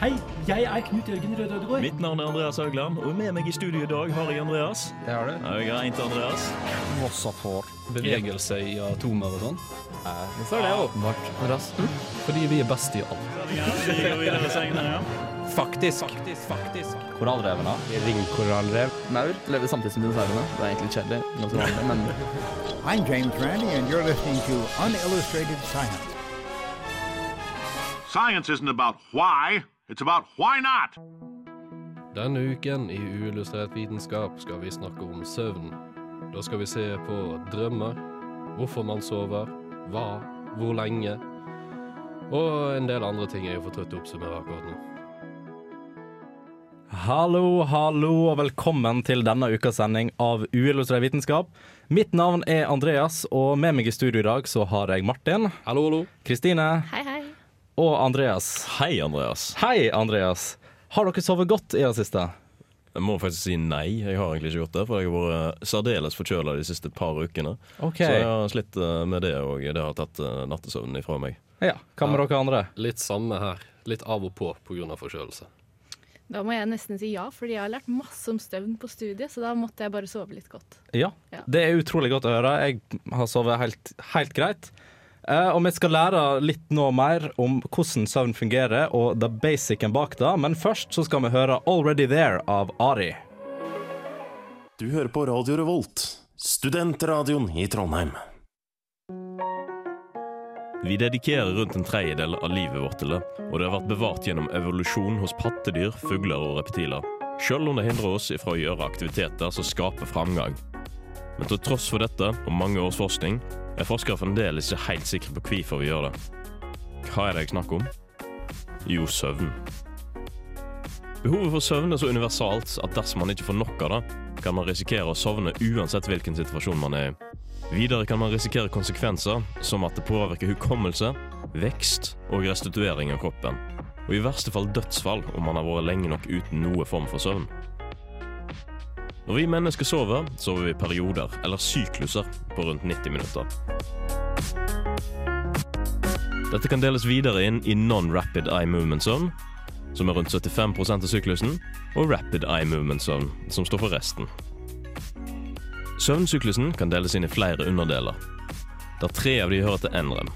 Hei, jeg er Knut Jørgen Røde Ødegård. Mitt navn er Andreas Haugland, og med meg i studio i dag har jeg Andreas. Det har du. Jeg er til Andreas. Også for bevegelse i atomer og sånn. er det, åpenbart? Andreas? Fordi vi er best i alt. Vi går videre senere, ja. Faktisk. Faktisk, faktisk. Korallrevene. Ringkorallrev. Maur lever samtidig som dinosaurene. Det er egentlig kjedelig, men I'm James Randy, and you're listening to Unillustrated Science. Science isn't about why, it's about why not. Denne uken i Uillustrert vitenskap skal vi snakke om søvn. Da skal vi se på drømmer, hvorfor man sover, hva, hvor lenge, og en del andre ting jeg er for trøtt til å oppsummere akkurat nå. Hallo, hallo, og velkommen til denne ukas sending av Uillustrert vitenskap. Mitt navn er Andreas, og med meg i studio i dag så har jeg Martin, Hallo, hallo. Kristine Hei. Og Andreas. Hei, Andreas. Hei, Andreas. Har dere sovet godt i det siste? Jeg må faktisk si nei. Jeg har egentlig ikke gjort det, for jeg har vært særdeles forkjøla de siste par ukene. Okay. Så jeg har slitt eh, med det, og det har tatt eh, nattesøvnen ifra meg. Ja, Hva med dere andre? Litt samme her. Litt av og på pga. forkjølelse. Da må jeg nesten si ja, fordi jeg har lært masse om støvn på studiet, så da måtte jeg bare sove litt godt. Ja, Ja. det er utrolig godt å høre. Jeg har sovet helt, helt greit. Eh, og vi skal lære litt nå mer om hvordan søvn fungerer, og the basicen bak det. Men først så skal vi høre 'Already There' av Ari. Du hører på Radio Revolt, studentradioen i Trondheim. Vi dedikerer rundt en tredjedel av livet vårt til det, og det har vært bevart gjennom evolusjon hos pattedyr, fugler og reptiler. Selv om det hindrer oss ifra å gjøre aktiviteter som skaper framgang. Men til tross for dette, og mange års forskning, er forskere fremdeles ikke helt sikre på hvorfor vi gjør det. Hva er det jeg snakker om? Jo, søvn. Behovet for søvn er så universalt at dersom man ikke får nok av det, kan man risikere å sovne uansett hvilken situasjon man er i. Videre kan man risikere konsekvenser som at det påvirker hukommelse, vekst og restituering av kroppen. Og i verste fall dødsfall om man har vært lenge nok uten noe form for søvn. Når vi mennesker sover, sover vi perioder, eller sykluser, på rundt 90 minutter. Dette kan deles videre inn i non-rapid eye movement zone, som er rundt 75% av syklusen, og rapid eye movement zone, som står for resten. Søvnsyklusen kan deles inn i flere underdeler, der tre av de hører til NREM.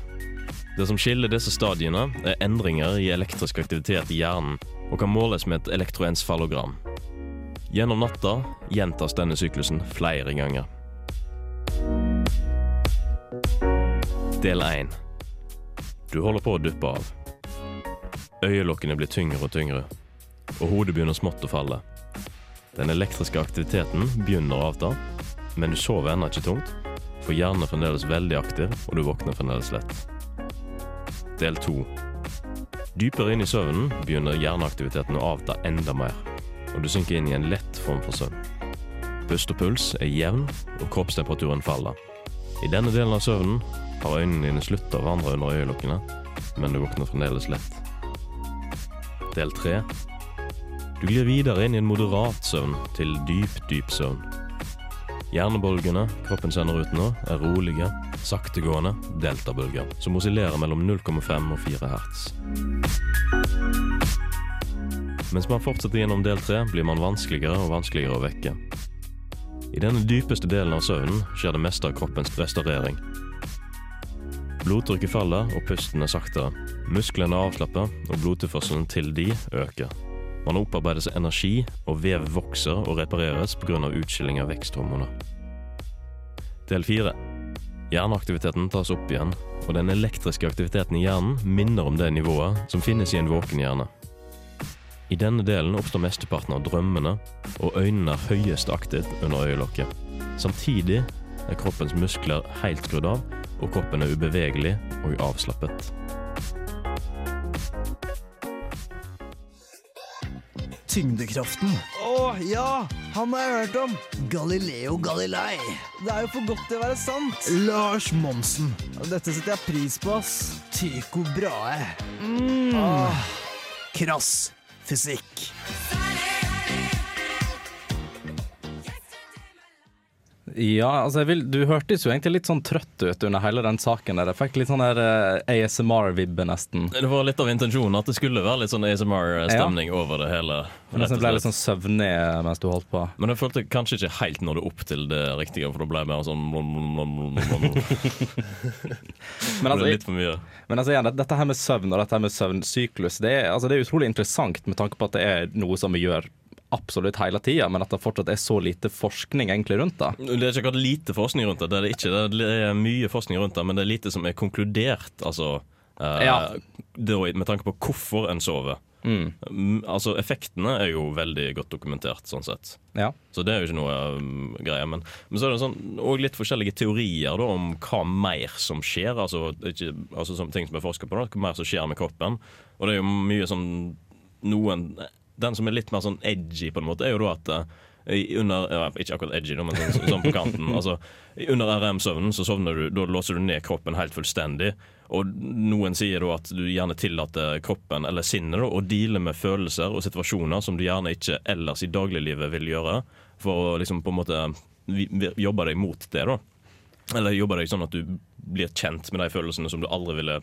Det som skiller disse stadiene, er endringer i elektrisk aktivitet i hjernen og kan måles med et elektroensfallogram. Gjennom natta gjentas denne syklusen flere ganger. Del 1. Du holder på å duppe av. Øyelokkene blir tyngre og tyngre, og hodet begynner smått å falle. Den elektriske aktiviteten begynner å avta, men du sover ennå ikke tungt, for hjernen er fremdeles veldig aktiv, og du våkner fremdeles lett. Del 2. Dypere inn i søvnen begynner hjerneaktiviteten å avta enda mer, og du synker inn i en lett form for søvn. Pust og puls er jevn, og kroppstemperaturen faller. I denne delen av søvnen har øynene dine slutta å vandre under øyelokkene, men du våkner fremdeles lett. Del 3. Du glir videre inn i en moderat søvn til dyp, dyp søvn. Hjernebølgene kroppen sender ut nå, er rolige, saktegående deltabølger, som oscillerer mellom 0,5 og 4 hertz. Mens man fortsetter gjennom del 3, blir man vanskeligere og vanskeligere å vekke. I denne dypeste delen av søvnen skjer det meste av kroppens restaurering. Blodtrykket faller, og pusten er saktere. Musklene avslapper, og blodtilførselen til de øker. Man opparbeider seg energi, og vev vokser og repareres pga. utskilling av veksthormoner. Del 4. Hjerneaktiviteten tas opp igjen, og den elektriske aktiviteten i hjernen minner om det nivået som finnes i en våken hjerne. I denne delen oppstår mesteparten av drømmene, og øynene er høyest aktet under øyelokket. Samtidig er kroppens muskler helt skrudd av, og kroppen er ubevegelig og avslappet. Tyngdekraften. Å ja! Han har jeg hørt om. Galileo Galilei. Det er jo for godt til å være sant. Lars Monsen. Dette setter jeg pris på, ass. Tycho Brahe. Mm. Ah. krass fysikk. Ja, altså jeg vil, Du hørtes jo egentlig litt sånn trøtt ut under hele den saken. der Jeg fikk litt sånn der eh, ASMR-vibbe, nesten. Det var litt av intensjonen at det skulle være litt sånn ASMR-stemning over det hele. Jeg nesten ble litt sånn søvnig mens du holdt på. Men jeg følte kanskje ikke helt nådde opp til det riktige, for da ble jeg mer sånn blom, blom, blom, blom, blom. Men altså, litt for mye. Men altså igjen, dette her med søvn og dette her med søvnsyklus, det er, altså det er utrolig interessant med tanke på at det er noe som vi gjør absolutt hele tida, men at det fortsatt er så lite forskning egentlig rundt det. Det er ikke akkurat lite forskning rundt det, det er det ikke. Det er mye forskning rundt det, men det er lite som er konkludert. Altså, eh, Ja. med tanke på hvorfor en sover. Mm. Mm, Altså Effektene er jo veldig godt dokumentert, sånn sett. Ja. Så det er jo ikke noe um, greie. Men, men så er det sånn, og litt forskjellige teorier da, om hva mer som skjer. Altså, ikke, altså som ting som er forska på, da, hva mer som skjer med kroppen. Og det er jo mye sånn noen Den som er litt mer sånn edgy, på en måte, er jo da at eh, under, ja, Ikke akkurat edgy, men sånn, sånn på kanten. altså, under RM-søvnen så sovner du, da låser du ned kroppen helt fullstendig. Og noen sier da at du gjerne tillater kroppen eller sinnet å deale med følelser og situasjoner som du gjerne ikke ellers i dagliglivet vil gjøre, for å liksom på en måte jobbe deg mot det. da. Eller jobbe deg sånn at du blir kjent med de følelsene som du aldri ville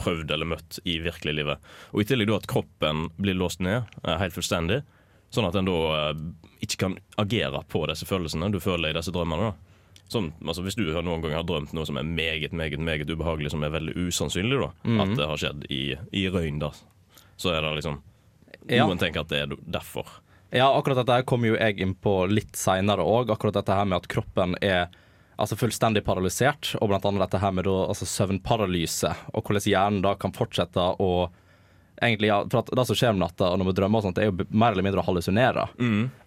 prøvd eller møtt i virkelig livet. Og i tillegg da at kroppen blir låst ned eh, helt fullstendig, sånn at en da eh, ikke kan agere på disse følelsene du føler i disse drømmene. da. Sånn, altså Hvis du noen gang har drømt noe som er meget meget, meget ubehagelig, som er veldig usannsynlig da, mm. at det har skjedd i, i røyn, da, så er det liksom Ja. Noen tenker at det er derfor. Ja, akkurat dette her kommer jo jeg inn på litt seinere òg. Akkurat dette her med at kroppen er altså fullstendig paralysert, og annet dette her med da, altså søvnparalyse, og hvordan hjernen da kan fortsette å egentlig, ja, for at Det som skjer om natta og når vi drømmer, og sånt, er jo mer eller mindre å hallusinere.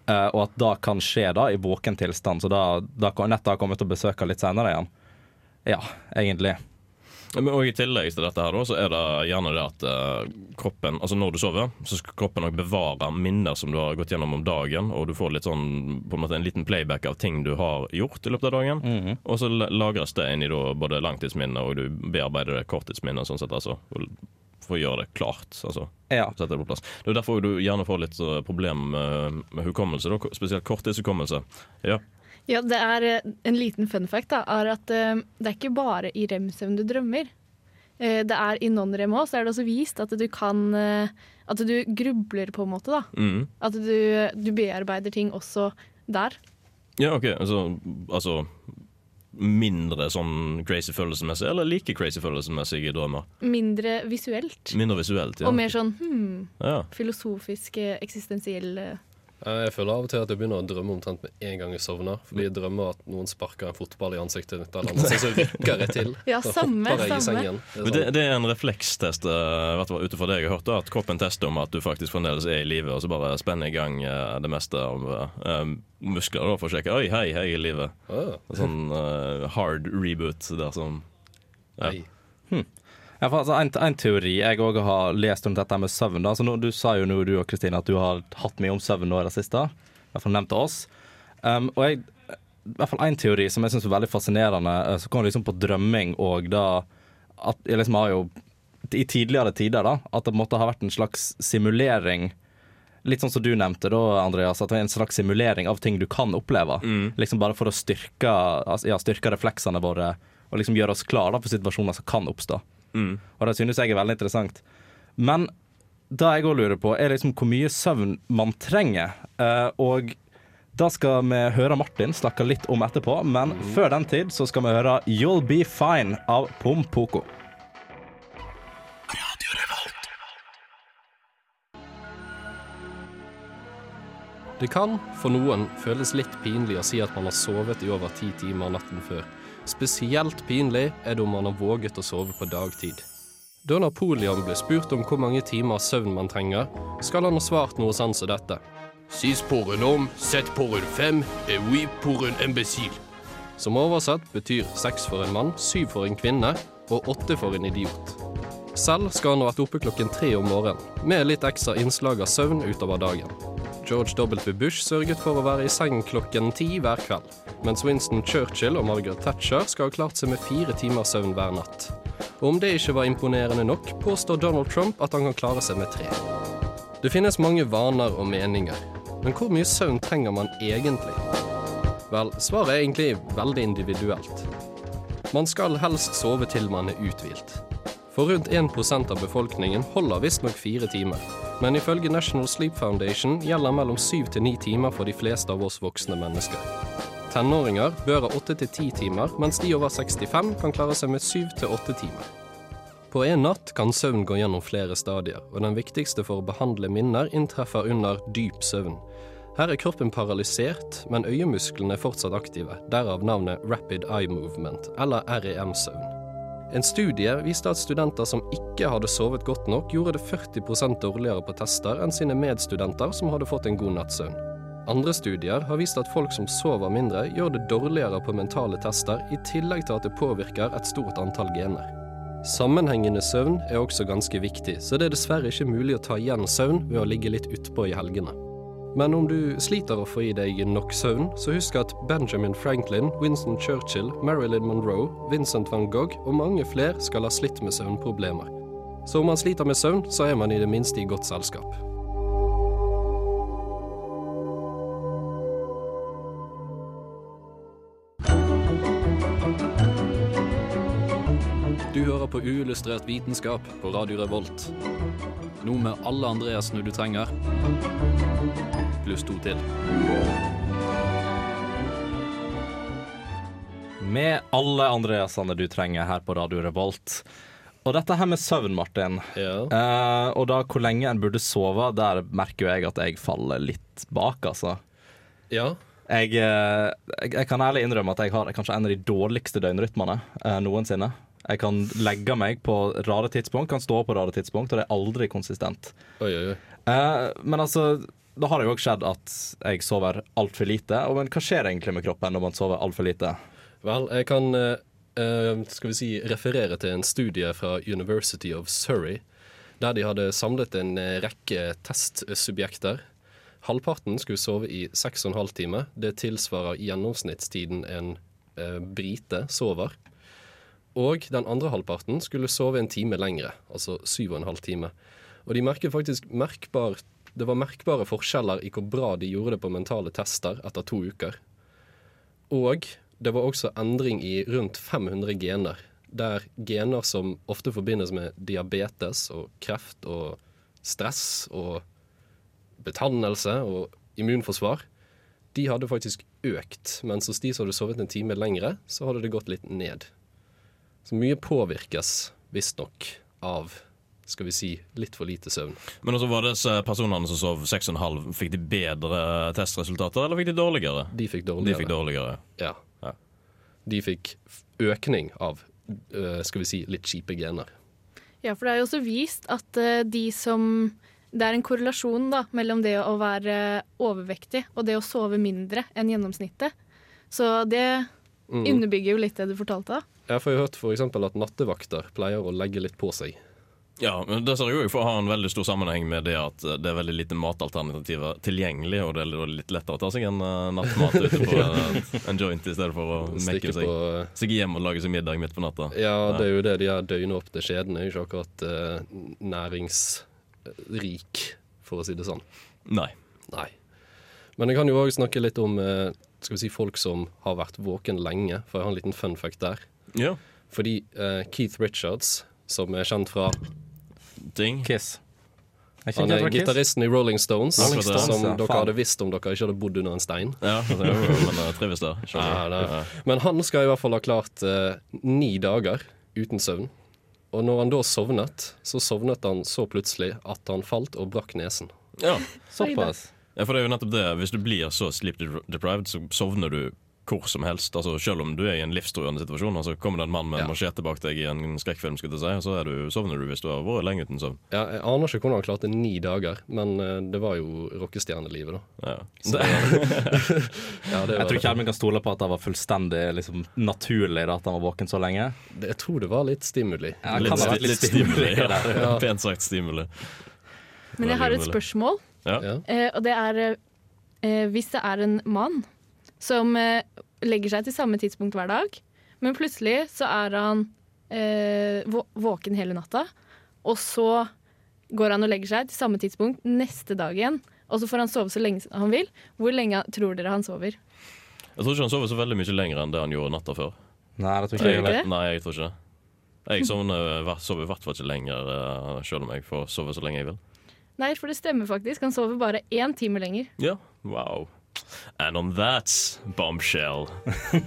Eh, og at det kan skje da i våken tilstand. Så da, da kan nettet har kommet til å besøke litt senere igjen. Ja, egentlig. Men og I tillegg til dette her så er det gjerne det at eh, kroppen Altså når du sover, så skal kroppen nok bevare minner som du har gått gjennom om dagen, og du får litt sånn på en måte en liten playback av ting du har gjort i løpet av dagen. Mhm. Og så lagres det inn i både langtidsminner, og du bearbeider korttidsminner, sånn sett altså. For å gjøre det klart. altså Ja. Sette det på plass. Det er derfor du gjerne får litt uh, problem med, med hukommelse, da, spesielt korttidshukommelse. Ja. Ja, det er eh, En liten fun fact da, er at eh, det er ikke bare i rem-søvn du drømmer. Eh, det er I non-rem òg så er det også vist at du kan At du grubler, på en måte. da. Mm. At du, du bearbeider ting også der. Ja, OK. Altså, altså mindre sånn crazy følelsesmessig, eller like crazy følelsesmessige drømmer? Mindre visuelt. Mindre visuelt, ja. Og mer sånn hmm, Ja. filosofisk, eksistensiell. Jeg føler av og til at jeg begynner å drømme omtrent med en gang jeg sovner. Fordi jeg drømmer at noen sparker en fotball i ansiktet mitt, eller noe, så rykker jeg til. Ja, samme, samme. Det er Men det, sånn. det er en reflekstest uh, ut ifra det jeg har hørt, da, at kroppen tester om at du faktisk fremdeles er i live, og så bare spenner i gang eh, det meste av eh, muskler da, for å sjekke Oi, hei, jeg er i live. Ah. Sånn uh, hard reboot der som ja. Nei. Ja, altså, en, en teori jeg òg har lest om dette med søvn. Da. Altså, nå, du sa jo nå, du og Kristine, at du har hatt mye om søvn nå i det siste. I hvert fall nevnt til oss. Um, og jeg, i hvert fall en teori som jeg syns er veldig fascinerende, så kommer liksom på drømming og da at jeg liksom har jo i tidligere tider da, at det måtte ha vært en slags simulering Litt sånn som du nevnte da, Andreas, at det er en slags simulering av ting du kan oppleve. Liksom Bare for å styrke, altså, ja, styrke refleksene våre og liksom gjøre oss klare for situasjoner som kan oppstå. Og det synes jeg er veldig interessant. Men det jeg òg lurer på, er liksom hvor mye søvn man trenger. Eh, og da skal vi høre Martin snakke litt om etterpå, men før den tid så skal vi høre You'll Be Fine av Pompoko. Det kan for noen føles litt pinlig å si at man har sovet i over ti timer natten før. Spesielt pinlig er det om man har våget å sove på dagtid. Da Napoleon ble spurt om hvor mange timer søvn man trenger, skal han ha svart noe sånn som dette. Six pour un homme, sept pour un femme, et oui pour un imbécile. Som oversett betyr seks for en mann, syv for en kvinne og åtte for en idiot. Selv skal han ha vært oppe klokken tre om morgenen, med litt ekstra innslag av søvn utover dagen. George W. Bush sørget for å være i seng klokken ti hver kveld, mens Winston Churchill og Margaret Thatcher skal ha klart seg med fire timers søvn hver natt. Og om det ikke var imponerende nok, påstår Donald Trump at han kan klare seg med tre. Det finnes mange vaner og meninger, men hvor mye søvn trenger man egentlig? Vel, svaret er egentlig veldig individuelt. Man skal helst sove til man er uthvilt. For rundt 1% av befolkningen holder visstnok fire timer. Men ifølge National Sleep Foundation gjelder mellom syv til ni timer for de fleste av oss voksne mennesker. Tenåringer bør ha åtte til ti timer, mens de over 65 kan klare seg med syv til åtte timer. På en natt kan søvn gå gjennom flere stadier, og den viktigste for å behandle minner inntreffer under dyp søvn. Her er kroppen paralysert, men øyemusklene er fortsatt aktive, derav navnet Rapid Eye Movement, eller REM-søvn. En studie viste at studenter som ikke hadde sovet godt nok, gjorde det 40% dårligere på tester enn sine medstudenter som hadde fått en god natts søvn. Andre studier har vist at folk som sover mindre, gjør det dårligere på mentale tester, i tillegg til at det påvirker et stort antall gener. Sammenhengende søvn er også ganske viktig, så det er dessverre ikke mulig å ta igjen søvn ved å ligge litt utpå i helgene. Men om du sliter å få i deg nok søvn, så husk at Benjamin Franklin, Winston Churchill, Marilyn Monroe, Vincent van Gogh og mange flere skal ha slitt med søvnproblemer. Så om man sliter med søvn, så er man i det minste i godt selskap. Du hører på uillustrert vitenskap på Radio Revolt. Nå med alle Andreasene du trenger, pluss to til. Med alle Andreasene du trenger her på Radio Revolt. Og dette her med søvn, Martin. Eh, og da hvor lenge en burde sove, der merker jo jeg at jeg faller litt bak, altså. Ja. Jeg, uh, jeg, jeg kan ærlig innrømme at jeg har kanskje en av de dårligste døgnrytmene uh, noensinne. Jeg kan legge meg på rare tidspunkt, kan stå på rare tidspunkt, og det er aldri konsistent. Oi, oi, oi. Men altså, da har det jo også skjedd at jeg sover altfor lite. Men hva skjer egentlig med kroppen når man sover altfor lite? Vel, jeg kan eh, eh, skal vi si, referere til en studie fra University of Surrey, der de hadde samlet en eh, rekke testsubjekter. Halvparten skulle sove i 6,5 timer. Det tilsvarer gjennomsnittstiden en eh, brite sover. Og den andre halvparten skulle sove en time lengre, altså 7,5 timer. Og de merket faktisk merkbar, det var merkbare forskjeller i hvor bra de gjorde det på mentale tester etter to uker. Og det var også endring i rundt 500 gener, der gener som ofte forbindes med diabetes og kreft og stress og betannelse og immunforsvar, de hadde faktisk økt. Mens hos de som hadde sovet en time lengre, så hadde det gått litt ned. Så mye påvirkes visstnok av skal vi si, litt for lite søvn. Men også var det disse personene som sov 6,5, fikk de bedre testresultater, eller fikk de dårligere? De fikk dårligere. De fikk dårligere. Ja. De fikk økning av, øh, skal vi si, litt kjipe gener. Ja, for det er jo også vist at eh, de som Det er en korrelasjon da, mellom det å være overvektig og det å sove mindre enn gjennomsnittet. Så det Mm. underbygger jo litt det du fortalte. da. Jeg får jo hørt eksempel at nattevakter pleier å legge litt på seg. Ja, men det ser jo for å ha en veldig stor sammenheng med det at det er veldig lite matalternativer tilgjengelig, og det er litt lettere å ta seg en uh, nattmat ute på eh, en joint i stedet for å mekke seg. på- Stikke hjem og lage seg middag midt på natta. Ja, det er jo det de her døgnåpne kjedene er jo ikke akkurat eh, næringsrik, for å si det sånn. Nei. Nei. Men jeg kan jo òg snakke litt om eh, skal vi si, folk som har vært våken lenge, for jeg har en liten fun fact der. Ja. Fordi eh, Keith Richards, som er kjent fra Ting. Kiss. Han er gitaristen i Rolling Stones, Rolling Stones, som ja, dere faen. hadde visst om dere ikke hadde bodd under en stein. Ja, men trives der. Ja, Ja. Men han skal i hvert fall ha klart eh, ni dager uten søvn. Og når han da sovnet, så sovnet han så plutselig at han falt og brakk nesen. Ja. Såpass. Ja, for det er jo nettopp det. Hvis du blir så sleep deprived, så sovner du hvor som helst. Altså Selv om du er i en livstruende situasjon, Altså, kommer det en mann med en machete bak deg i en skrekkfilm, skulle jeg si, så er du, sovner du hvis du har vært lenge uten søvn. Ja, jeg aner ikke hvordan han klarte ni dager, men eh, det var jo rockestjernelivet, da. Ja. Så, ja, det Jeg tror ikke Herman kan stole på at det var fullstendig liksom, naturlig da, at han var våken så lenge. det, Jeg tror det var litt stimuli. Ja, Litt, sti- litt litt stimuli. stimuli Ja. Ja. Pent sagt stimuli. Men jeg har et spørsmål, Ja. Ja. eh, og det er eh, hvis det er en mann som eh, legger seg til samme tidspunkt hver dag, men plutselig så er han eh, våken hele natta, og så går han og legger seg til samme tidspunkt neste dag igjen, og så får han sove så lenge han vil. Hvor lenge tror dere han sover? Jeg tror ikke han sover så veldig mye lenger enn det han gjorde natta før. Nei, det tror ikke jeg? Nei, jeg tror ikke det. Jeg sovner, sover i hvert fall ikke lenger, eh, selv om jeg får sove så lenge jeg vil. Nei, for det stemmer faktisk. Han sover bare én time lenger. Ja, wow. And on that bombshell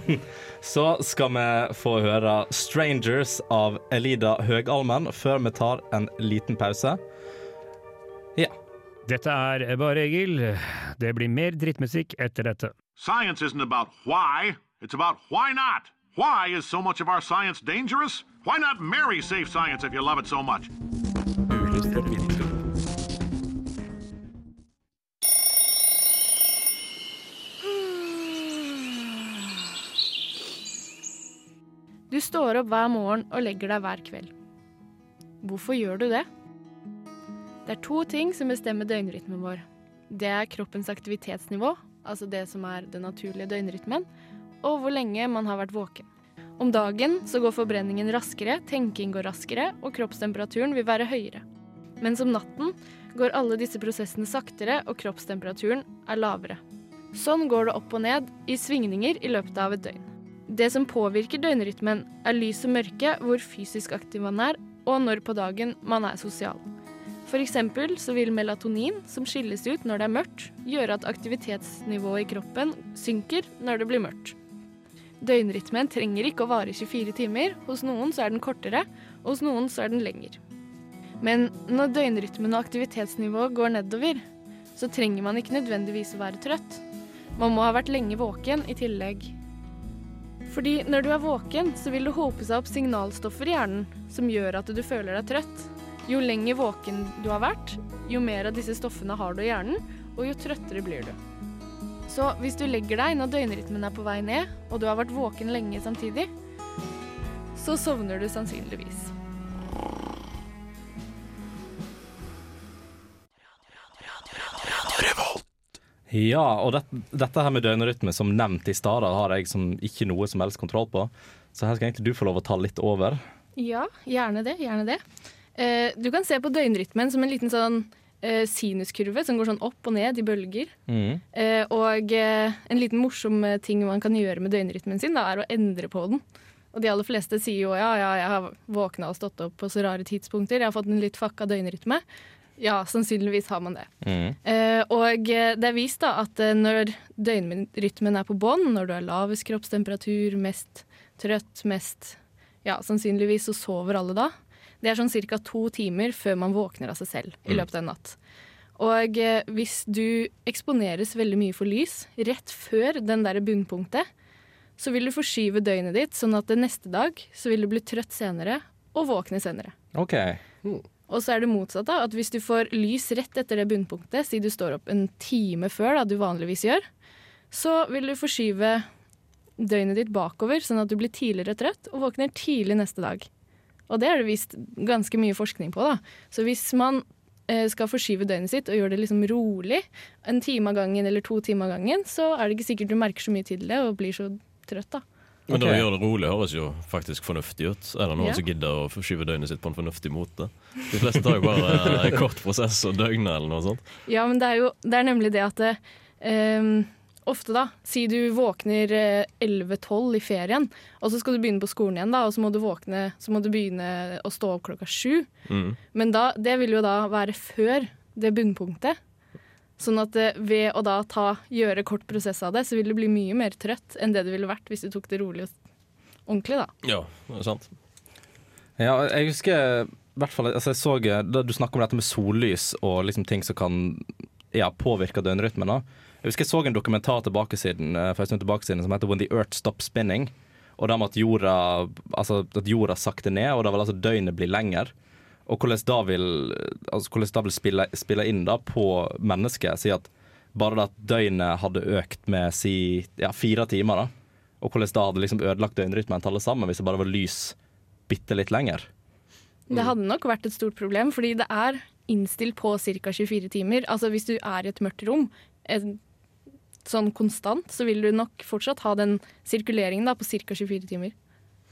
Så skal vi få høre 'Strangers' av Elida Høgalmen før vi tar en liten pause. Ja. Dette er Bare Egil. Det blir mer drittmusikk etter dette. Science isn't about why, it's about why not. Why is so much of our science dangerous? Why not marry safe science if you love it so much? Står opp hver morgen og legger deg hver kveld. Hvorfor gjør du det? Det er to ting som bestemmer døgnrytmen vår. Det er kroppens aktivitetsnivå, altså det som er den naturlige døgnrytmen, og hvor lenge man har vært våken. Om dagen så går forbrenningen raskere, tenking går raskere, og kroppstemperaturen vil være høyere. Mens om natten går alle disse prosessene saktere, og kroppstemperaturen er lavere. Sånn går det opp og ned i svingninger i løpet av et døgn. Det som påvirker døgnrytmen, er lys og mørke, hvor fysisk aktiv man er, og når på dagen man er sosial. Eksempel så vil melatonin, som skilles ut når det er mørkt, gjøre at aktivitetsnivået i kroppen synker når det blir mørkt. Døgnrytmen trenger ikke å vare 24 timer. Hos noen så er den kortere, og hos noen så er den lenger. Men når døgnrytmen og aktivitetsnivået går nedover, så trenger man ikke nødvendigvis å være trøtt. Man må ha vært lenge våken i tillegg. Fordi når du er våken, så vil det hope seg opp signalstoffer i hjernen som gjør at du føler deg trøtt. Jo lenger våken du har vært, jo mer av disse stoffene har du i hjernen, og jo trøttere blir du. Så hvis du legger deg når døgnrytmen er på vei ned, og du har vært våken lenge samtidig, så sovner du sannsynligvis. Ja, og det, dette her med døgnrytme, som nevnt i stad, har jeg som ikke noe som helst kontroll på. Så her skal egentlig du få lov å ta litt over. Ja, gjerne det. Gjerne det. Eh, du kan se på døgnrytmen som en liten sånn eh, sinuskurve som går sånn opp og ned i bølger. Mm. Eh, og en liten morsom ting man kan gjøre med døgnrytmen sin, da, er å endre på den. Og de aller fleste sier jo ja, ja, jeg har våkna og stått opp på så rare tidspunkter, jeg har fått en litt fucka døgnrytme. Ja, sannsynligvis har man det. Mm. Eh, og eh, det er vist da at eh, når døgnrytmen er på bånn, når du har lavest kroppstemperatur, mest trøtt, mest Ja, sannsynligvis så sover alle da. Det er sånn ca. to timer før man våkner av seg selv i Mm. løpet av en natt. Og eh, hvis du eksponeres veldig mye for lys rett før den der bunnpunktet, så vil du forskyve døgnet ditt sånn at det neste dag så vil du bli trøtt senere og våkne senere. OK. Og så er det motsatt, da. At hvis du får lys rett etter det bunnpunktet, si du står opp en time før da du vanligvis gjør, så vil du forskyve døgnet ditt bakover, sånn at du blir tidligere trøtt og våkner tidlig neste dag. Og det er det vist ganske mye forskning på, da. Så hvis man eh, skal forskyve døgnet sitt og gjøre det liksom rolig, en time av gangen eller to timer av gangen, så er det ikke sikkert du merker så mye til det og blir så trøtt, da. Men okay. det å gjøre det rolig høres jo faktisk fornuftig ut. Er det noen yeah. som gidder å forskyve døgnet sitt på en fornuftig måte? De fleste tar jo bare eh, en kort prosess og døgnet eller noe sånt. Ja, men det er jo det er nemlig det at det, um, ofte da, si du våkner eh, 11-12 i ferien, og så skal du begynne på skolen igjen da, og så må du våkne, så må du begynne å stå opp klokka sju. Mm. Men da, det vil jo da være før det bunnpunktet. Sånn at eh, ved å da ta, gjøre kort prosess av det, så vil du bli mye mer trøtt enn det du ville vært hvis du tok det rolig og ordentlig da. Ja, det er sant. Ja, jeg husker i hvert fall altså jeg så, Da du snakker om dette med sollys og liksom ting som kan ja, påvirke døgnrytmen. da. Jeg husker jeg så en dokumentar tilbake siden, eh, for en stund tilbake siden som heter 'When the Earth Stops Spinning'. Og da med at jorda, altså, at jorda sakte ned, og da vil altså døgnet bli lenger. Og hvordan da vil, altså, hvordan da vil spille, spille inn da på mennesket. Si at bare det at døgnet hadde økt med si ja, fire timer, da. Og hvordan da hadde liksom ødelagt døgnrytmen til alle sammen hvis det bare var lys bitte litt lenger. Det hadde nok vært et stort problem, fordi det er innstilt på ca. 24 timer. Altså hvis du er i et mørkt rom sånn konstant, så vil du nok fortsatt ha den sirkuleringen da på ca. 24 timer.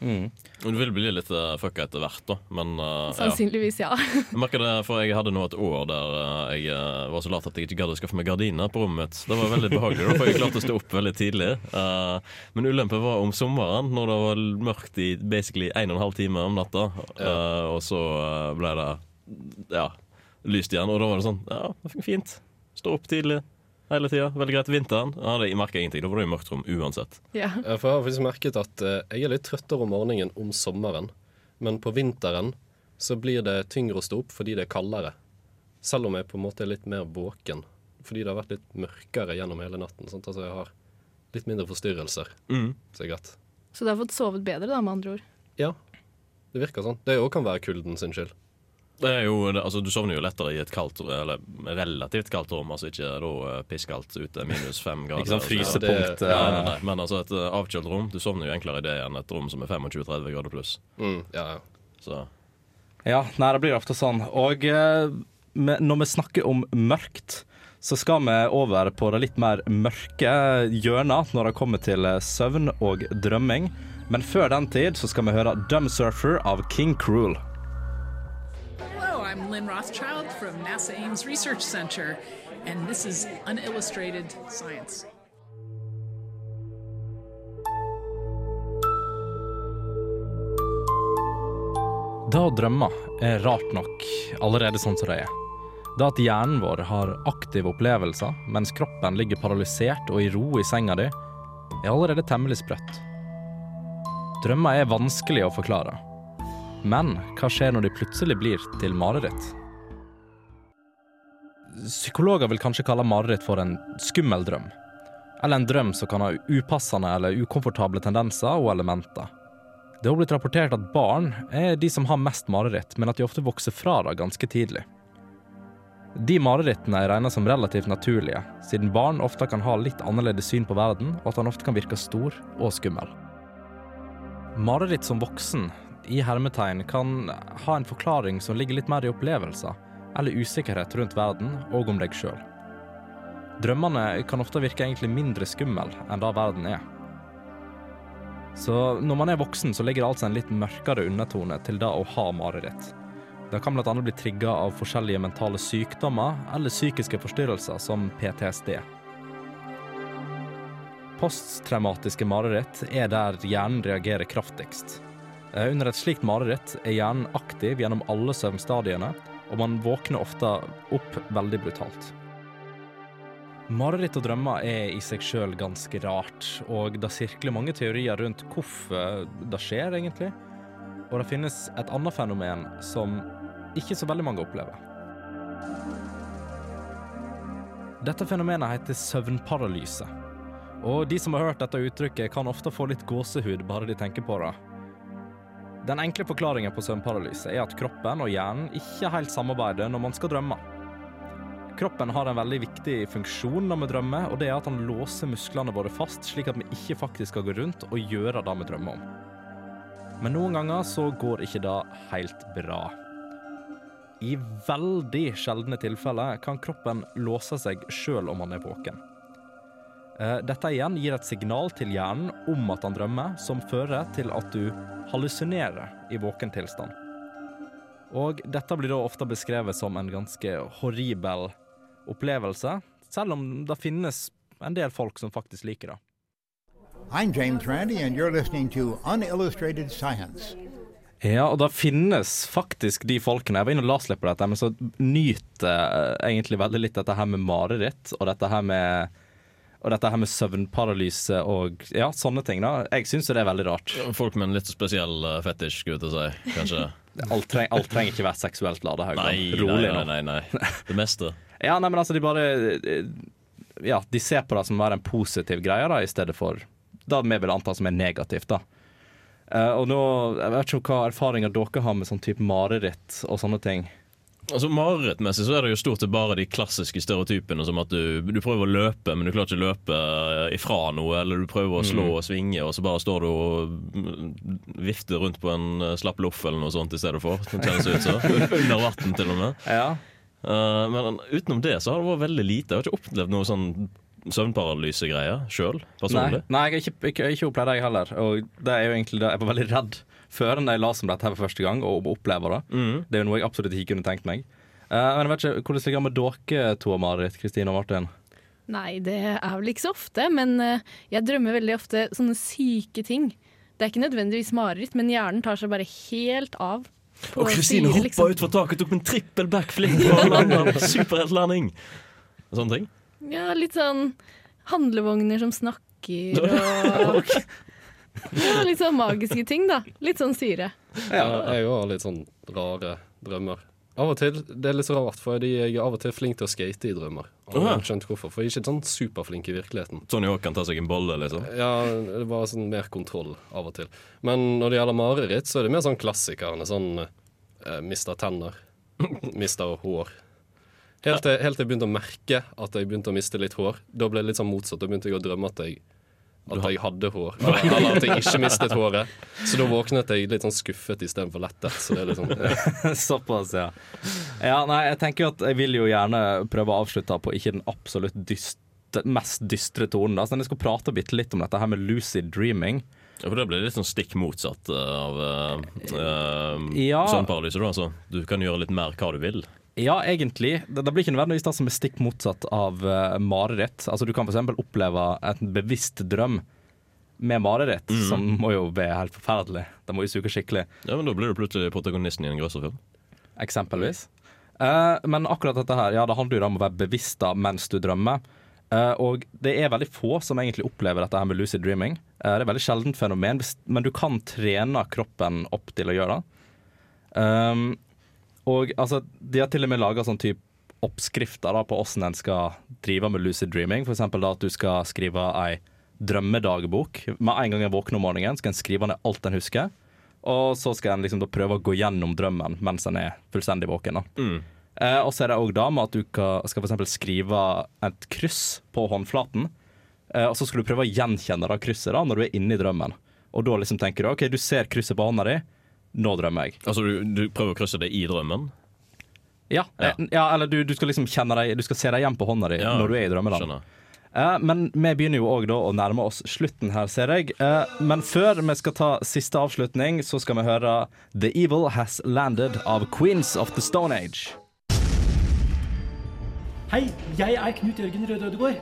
Og Du vil bli litt uh, fucka etter hvert, da, men uh. Sannsynligvis, ja. Jeg merker det, for jeg hadde nå et år der uh, jeg uh, var så lat at jeg ikke gadd å skaffe meg gardiner på rommet mitt. Det var veldig behagelig, da, for jeg klarte å stå opp veldig tidlig. Uh, men ulempen var om sommeren, når det var mørkt i basically en og en halv time om natta. Uh, og så uh, ble det ja, lyst igjen, og da var det sånn Ja, det fikk fint. Stå opp tidlig hele tida. Veldig greit. Vinteren ja, det merka ingenting. Da var det jo mørkt rom uansett. Ja. Ja, For jeg har faktisk merket at eh, jeg er litt trøttere om morgenen om sommeren. Men på vinteren så blir det tyngre å stå opp fordi det er kaldere. Selv om jeg på en måte er litt mer våken. Fordi det har vært litt mørkere gjennom hele natten. Sant? Altså jeg har litt mindre forstyrrelser. Mm. Så det er greit. Så du har fått sovet bedre, da, med andre ord. Ja, det virker sånn. Det òg kan være kulden sin skyld. Det er jo, altså, du sovner jo lettere i et kaldt, eller relativt kaldt rom. Altså ikke da eh, pisskaldt ute, minus fem grader. Ikke sånn Så- frysepunkt, Nei, eh. nei, nei, men altså et eh, avkjølt rom. Du sovner jo enklere i det enn et rom som er 25-30 grader pluss. Mm, ja, ja. Så Ja, nei, det blir ofte sånn. Og eh, når vi snakker om mørkt, så skal vi over på det litt mer mørke hjørnet når det kommer til søvn og drømming. Men før den tid så skal vi høre 'Dumb Surfer' av King Cruel. I'm Lynn Rothschild from NASA Ames Research Center, and this is Unillustrated Science. Det å drømme er rart nok allerede sånn som det er. Det at hjernen vår har aktive opplevelser mens kroppen ligger paralysert og i ro i senga di, er allerede temmelig sprøtt. Drømmer er vanskelig å forklare. Men hva skjer når de plutselig blir til mareritt? Psykologer vil kanskje kalle mareritt for en skummel drøm. Eller en drøm som kan ha upassende eller ukomfortable tendenser og elementer. Det har blitt rapportert at barn er de som har mest mareritt, men at de ofte vokser fra det ganske tidlig. De marerittene er regnet som relativt naturlige, siden barn ofte kan ha litt annerledes syn på verden, og at han ofte kan virke stor og skummel. Mareritt som voksen, i hermetegn, kan ha en forklaring som ligger litt mer i opplevelser, eller usikkerhet rundt verden og om deg sjøl. Drømmene kan ofte virke egentlig mindre skummel enn det verden er. Så når man er voksen, så ligger det altså en litt mørkere undertone til det å ha mareritt. Det kan bl.a. bli trigga av forskjellige mentale sykdommer eller psykiske forstyrrelser som PTSD. Posttraumatiske mareritt er der hjernen reagerer kraftigst. Eh, Under et slikt mareritt er hjernen aktiv gjennom alle søvnstadiene, og man våkner ofte opp veldig brutalt. Mareritt og drømmer er i seg sjøl ganske rart, og det sirkler mange teorier rundt hvorfor det skjer, egentlig. Og det finnes et annet fenomen som ikke så veldig mange opplever. Dette fenomenet heter søvnparalyse. Og de som har hørt dette uttrykket, kan ofte få litt gåsehud bare de tenker på det. Den enkle forklaringen på søvnparalyse er at kroppen og hjernen ikke helt samarbeider når man skal drømme. Kroppen har en veldig viktig funksjon når vi drømmer, og det er at han låser musklene våre fast, slik at vi ikke faktisk skal gå rundt og gjøre det vi drømmer om. Men noen ganger så går ikke det helt bra. I veldig sjeldne tilfeller kan kroppen låse seg sjøl om man er våken. Eh, Dette igjen gir et signal til hjernen om at han drømmer, som fører til at du hallusinerer i våken tilstand. Og dette blir da ofte beskrevet som en ganske horribel opplevelse, selv om det finnes en del folk som faktisk liker det. I'm James Randi, and you're listening to Unillustrated Science. Ja, og det finnes faktisk de folkene Jeg var inne og laslipp på dette, men så nyter jeg egentlig veldig litt dette her med mareritt, og dette her med og dette her med søvnparalyse og ja, sånne ting. da. Jeg syns det er veldig rart. Folk med en litt spesiell eh, fetisj, skulle jeg til å si. Kanskje. Alt, treng, alt trenger ikke være seksuelt lada. Nei, Rolig nei, nei, nei, nei. Det meste. Ja, nei, men altså, de bare eh, Ja, de ser på det som være en positiv greie, da, i stedet for det vi vil anta som er negativt, da. Uh, og nå, Jeg vet ikke hva erfaringer dere har med sånn type mareritt og sånne ting. Altså Marerittmessig så er det jo stort sett bare de klassiske stereotypene som at du, du prøver å løpe, men du klarer ikke å løpe eh, ifra noe, eller du prøver å slå Mm. og svinge, og så bare står du og vifter rundt på en eh, slapp loff eller noe sånt i stedet for. Det kjennes ut så. Under vann til og med. Ja. Uh, men utenom det så har det vært veldig lite. Jeg har ikke opplevd noe sånn søvnparalysegreie sjøl, Nei, personlig? nei, jeg har ikke, ikke, ikke opplevd det, jeg heller. Og det er jo egentlig det. Jeg var veldig redd før da jeg la om dette her for første gang, og opplever det. Mm. Det er jo noe jeg absolutt ikke kunne tenkt meg. Uh, men jeg vet ikke, Hvordan ligger det med dere to, Marit, Kristine og Martin? Nei, det er vel ikke så ofte, men eh, jeg drømmer veldig ofte sånne syke ting. Det er ikke nødvendigvis mareritt, men hjernen tar seg bare helt av. Og Kristine hoppa liksom. utfor taket tok en trippel backflip og landa superheltlanding. Sånne ting. Ja, litt sånn handlevogner som snakker og ja, Litt sånn magiske ting, da. Litt sånn syre. Ja, jeg òg har litt sånn rare drømmer. Av og til, Det er litt så rart, for jeg er av og til flink til å skate i drømmer. Og jeg har skjønt hvorfor, For jeg er ikke sånn superflink i virkeligheten. Sånn òg kan ta seg en bolle, liksom. Ja, det var sånn mer kontroll av og til. Men når det gjelder mareritt, så er det mer sånn klassikerne. Sånn eh, mista tenner, mista hår. Helt til, helt til jeg begynte å merke at jeg begynte å miste litt hår. Da ble det litt sånn motsatt. Da begynte jeg å drømme at jeg, at jeg hadde hår. Eller, at jeg ikke mistet håret. Så da våknet jeg litt sånn skuffet istedenfor lettet. Så det er litt sånn ja. Såpass, ja. Ja, nei, jeg tenker jo at jeg vil jo gjerne prøve å avslutte på ikke den absolutt dyste, mest dystre tonen. Da. Så jeg skal prate bitte litt om dette her med lucid dreaming. Ja, for Det blir litt sånn stikk motsatt eh, av uh, uh, Ja. søvnparalyse. da, altså. Du kan gjøre litt mer hva du vil. Ja, egentlig. Det, det blir ikke nødvendigvis det som er stikk motsatt av uh, mareritt. Altså, du kan f.eks. oppleve en bevisst drøm med mareritt, mm. som må jo være helt forferdelig. Det må jo suge skikkelig. Ja, men Da blir du plutselig protagonisten i en grøsserfilm. Eksempelvis. Uh, men akkurat dette her, ja, det handler jo om å være bevisst da mens du drømmer. Uh, og det er veldig få som egentlig opplever dette her med lucid dreaming. Uh, det er et veldig sjeldent fenomen, men du kan trene kroppen opp til å gjøre det. Um, og altså, de har til og med laga sånn type oppskrifter da, på hvordan en skal drive med lucid dreaming. Eksempel at du skal skrive ei drømmedagbok. Med en gang jeg våkner om morgenen, skal en skrive ned alt en husker. Og så skal en liksom prøve å gå gjennom drømmen mens en er fullstendig våken. Mm. Eh, og så er det òg da med at du skal f.eks. skrive et kryss på håndflaten. Eh, og så skal du prøve å gjenkjenne det krysset da når du er inne i drømmen. Og da liksom tenker du OK, du ser krysset på hånda di. Nå drømmer jeg. Altså, du, du prøver å krysse det i drømmen? Ja, Ja. eh, ja eller du, du skal liksom kjenne deg Du skal se deg igjen på hånda di Ja, når du er i drømmeland. Eh, men vi begynner jo òg da å nærme oss slutten her, ser jeg. Eh, men før vi skal ta siste avslutning, så skal vi høre The Evil Has Landed av Queens of the Stone Age. Hei, jeg er Knut Jørgen Røde Ødegård.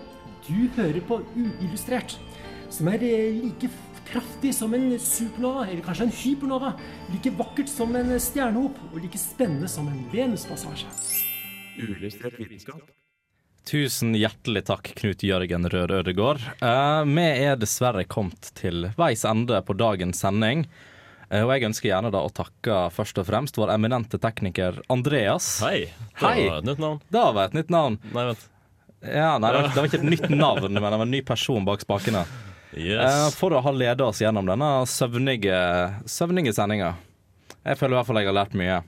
Du hører på Uillustrert, som er like kraftig som en supernova, eller kanskje en hypernova. Like vakkert som en stjernehop, og like spennende som en Venuspassasje. Vitenskap. Tusen hjertelig takk, Knut Jørgen Rød Ødegård. Uh, vi er dessverre kommet til veis ende på dagens sending. Eh, og jeg ønsker gjerne da å takke først og fremst vår eminente tekniker Andreas. Hei. Det Hei. var et nytt navn. Det var et nytt navn. Nei, vent. Ja, nei, det var, det var ikke et nytt navn, men det var en ny person bak spakene. Yes. Eh, for å ha ledet oss gjennom denne søvnige, søvnige sendinga. Jeg føler i hvert fall jeg har lært mye.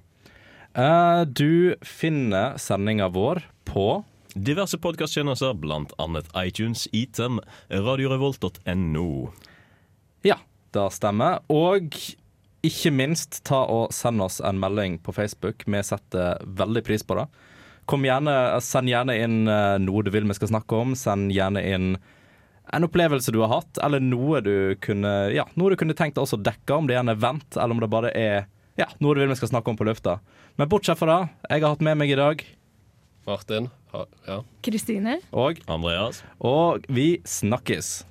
Eh, du finner sendinga vår på Diverse podkasttjenester, annet iTunes, Item, radiorevolt.no. Ja, det stemmer. Og ikke minst ta og send oss en melding på Facebook. Vi setter veldig pris på det. Kom gjerne, Send gjerne inn eh, noe du vil vi skal snakke om. Send gjerne inn en opplevelse du har hatt, eller noe du kunne, ja, noe du kunne tenkt deg å dekke, om det er en event, eller om det bare er ja, noe du vil vi skal snakke om på lufta. Men bortsett fra det, jeg har hatt med meg i dag Martin. Ja. Kristine? og Andreas. Og vi snakkes.